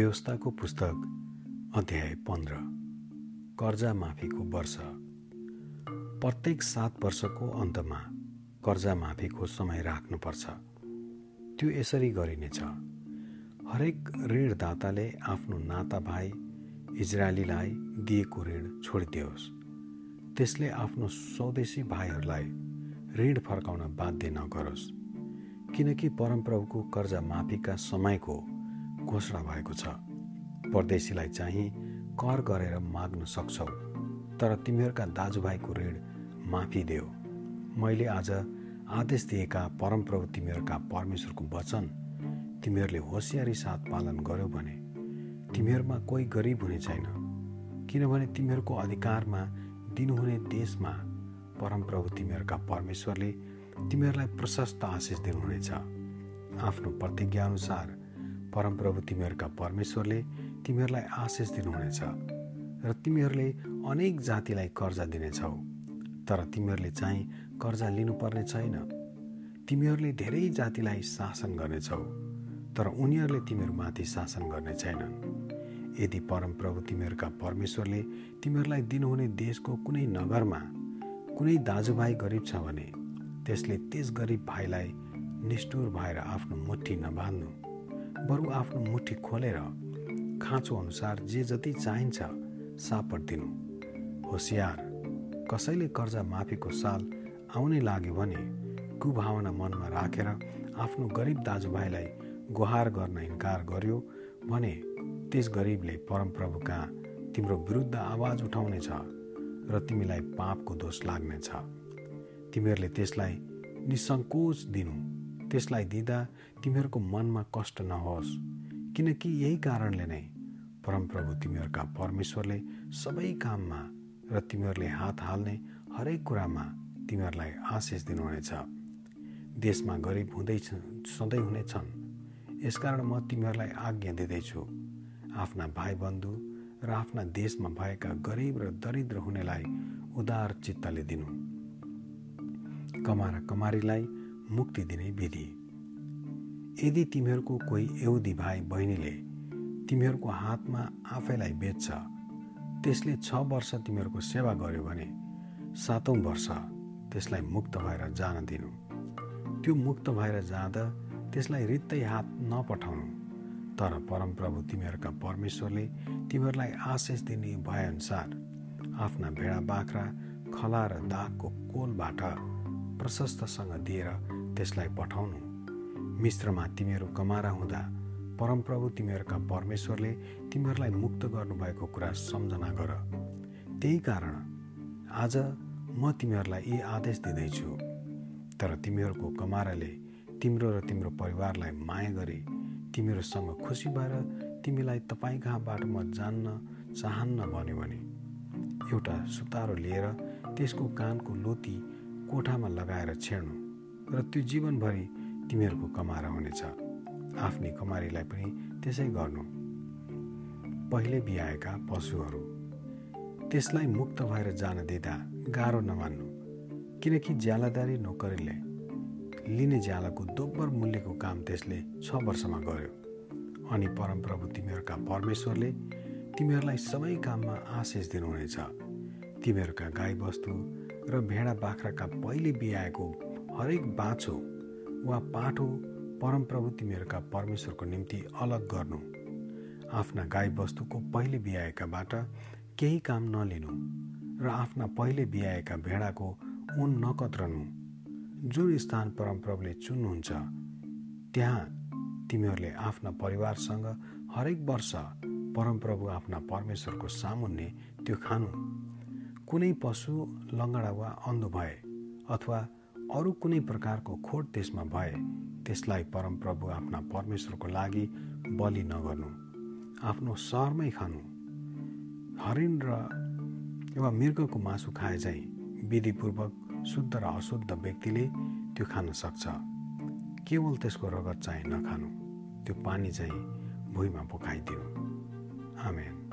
व्यवस्थाको पुस्तक अध्याय पन्ध्र कर्जा माफीको वर्ष। प्रत्येक सात वर्षको अन्तमा कर्जा माफीको समय राख्नुपर्छ। त्यो यसरी गरिनेछ। हरेक ऋणदाताले आफ्नो नाता भाइ इजरायलीलाई दिएको ऋण छोडिदियोस्। त्यसले आफ्नो स्वदेशी भाइहरूलाई ऋण फर्काउन बाध्य नगरोस्। किनकि परमप्रभुको कर्जा माफीका समयको घोषणा भएको छ। परदेशीलाई चाहिँ कर गरेर माग्न सक्छौ तर तिमीहरूका दाजुभाइको ऋण माफी देऊ। मैले आज आदेश दिएका परमप्रभु तिमीहरूका परमेश्वरको वचन तिमीहरूले होसियारी साथ पालन गर्यो भने तिमीहरूमा कोही गरिब हुने छैन किनभने तिमीहरूको अधिकारमा दिनुहुने देशमा परमप्रभु तिमीहरूका परमेश्वरले तिमीहरूलाई प्रशस्त आशिष दिनुहुनेछ। आफ्नो प्रतिज्ञाअनुसार परमप्रभु तिमीहरूका परमेश्वरले तिमीहरूलाई आशिष दिनुहुनेछ र तिमीहरूले अनेक जातिलाई कर्जा दिनेछौ। तर तिमीहरूले चाहिँ कर्जा लिनुपर्ने छैन। तिमीहरूले धेरै जातिलाई शासन गर्नेछौ तर उनीहरूले तिमीहरूमाथि शासन गर्ने छैनन्। यदि परमप्रभु तिमीहरूका परमेश्वरले तिमीहरूलाई दिनुहुने देशको कुनै नगरमा कुनै दाजुभाइ गरिब छ भने त्यसले त्यस गरिब भाइलाई निष्ठुर भएर आफ्नो मुठी नबाँध्नु। बरु आफ्नो मुठी खोलेर खाँचो अनुसार जे जति चाहिन्छ सापट दिनु। होसियार कसैले कर्जा माफीको साल आउनै लाग्यो भने कुभावना मनमा राखेर आफ्नो गरिब दाजुभाइलाई गुहार गर्न इन्कार गर्यो भने त्यस गरिबले परमप्रभु कहाँ तिम्रो विरुद्ध आवाज उठाउनेछ र तिमीलाई पापको दोष लाग्नेछ। तिमीहरूले त्यसलाई निसङ्कोच दिनु। त्यसलाई दिँदा तिमीहरूको मनमा कष्ट नहोस्। किनकि यही कारणले नै परमप्रभु तिमीहरूका परमेश्वरले सबै काममा र तिमीहरूले हात हाल्ने हरेक कुरामा तिमीहरूलाई आशिष दिनुहुनेछ। देशमा गरिब हुँदैछ सधैँ हुनेछन्। यसकारण म तिमीहरूलाई आज्ञा दिँदैछु। आफ्ना भाइबन्धु र आफ्ना देशमा भएका गरिब र दरिद्र हुनेलाई उदार चित्तले दिनु। कमारा कमारीलाई मुक्ति दिने विधि। यदि तिमीहरूको कोही एउदी भाइ बहिनीले तिमीहरूको हातमा आफैलाई बेच्छ त्यसले छ वर्ष तिमीहरूको सेवा गर्यो भने सातौँ वर्ष त्यसलाई मुक्त भएर जान दिनु। त्यो मुक्त भएर जाँदा त्यसलाई रित्तै हात नपठाउनु। तर परमप्रभु तिमीहरूका परमेश्वरले तिमीहरूलाई आशिष दिने भएअनुसार आफ्ना भेडा बाख्रा खला र दागको कोलबाट प्रशस्तसँग दिएर त्यसलाई पठाउनु। मिश्रमा तिमीहरू कमारा हुँदा परमप्रभु तिमीहरूका परमेश्वरले तिमीहरूलाई मुक्त गर्नुभएको कुरा सम्झना गर। त्यही कारण आज म तिमीहरूलाई यी आदेश दिँदैछु। तर तिमीहरूको कमाराले तिम्रो र तिम्रो परिवारलाई माया गरी तिमीहरूसँग खुसी भएर तिमीलाई तपाईँ कहाँबाट म जान्न चाहन्न भन्यो भने एउटा सुतारो लिएर त्यसको कानको लोती कोठामा लगाएर छेड्नु र त्यो जीवनभरि तिमीहरूको कमारा हुनेछ आफ्नै कमारीलाई पनि त्यसै गर्नु। पहिले बिहाएका पशुहरू। त्यसलाई मुक्त भएर जान दिँदा गाह्रो नमान्नु। किनकि ज्यालादारी नोकरीले लिने ज्यालाको दोब्बर मूल्यको काम त्यसले छ वर्षमा गर्यो। अनि परमप्रभु तिमीहरूका परमेश्वरले तिमीहरूलाई सबै काममा आशिष दिनुहुनेछ। तिमीहरूका गाईबस्तु र भेडा बाख्राका पहिले बिहाएको हरेक बाछो वा पाठो परमप्रभु तिमीहरूका परमेश्वरको निम्ति अलग गर्नु। आफ्ना गाईबस्तुको पहिले बिहाएकाबाट केही काम नलिनु र आफ्ना पहिले बिहाएका भेडाको ऊन नकत्रनु। जुन स्थान परमप्रभुले चुन्नुहुन्छ त्यहाँ तिमीहरूले आफ्ना परिवारसँग हरेक वर्ष परमप्रभु आफ्ना परमेश्वरको सामुन्ने त्यो खानु। कुनै पशु लङ्गडा वा अन्धो भए अथवा अरू कुनै प्रकारको खोट त्यसमा भए त्यसलाई परमप्रभु आफ्ना परमेश्वरको लागि बलि नगर्नु आफ्नो सहरमै खानु। हरिण र वा मृगको मासु खाए चाहिँ विधिपूर्वक शुद्ध र अशुद्ध व्यक्तिले त्यो खान सक्छ। केवल त्यसको रगत चाहिँ नखानु त्यो पानी चाहिँ भुइँमा पोखाइदिनु। आमेन।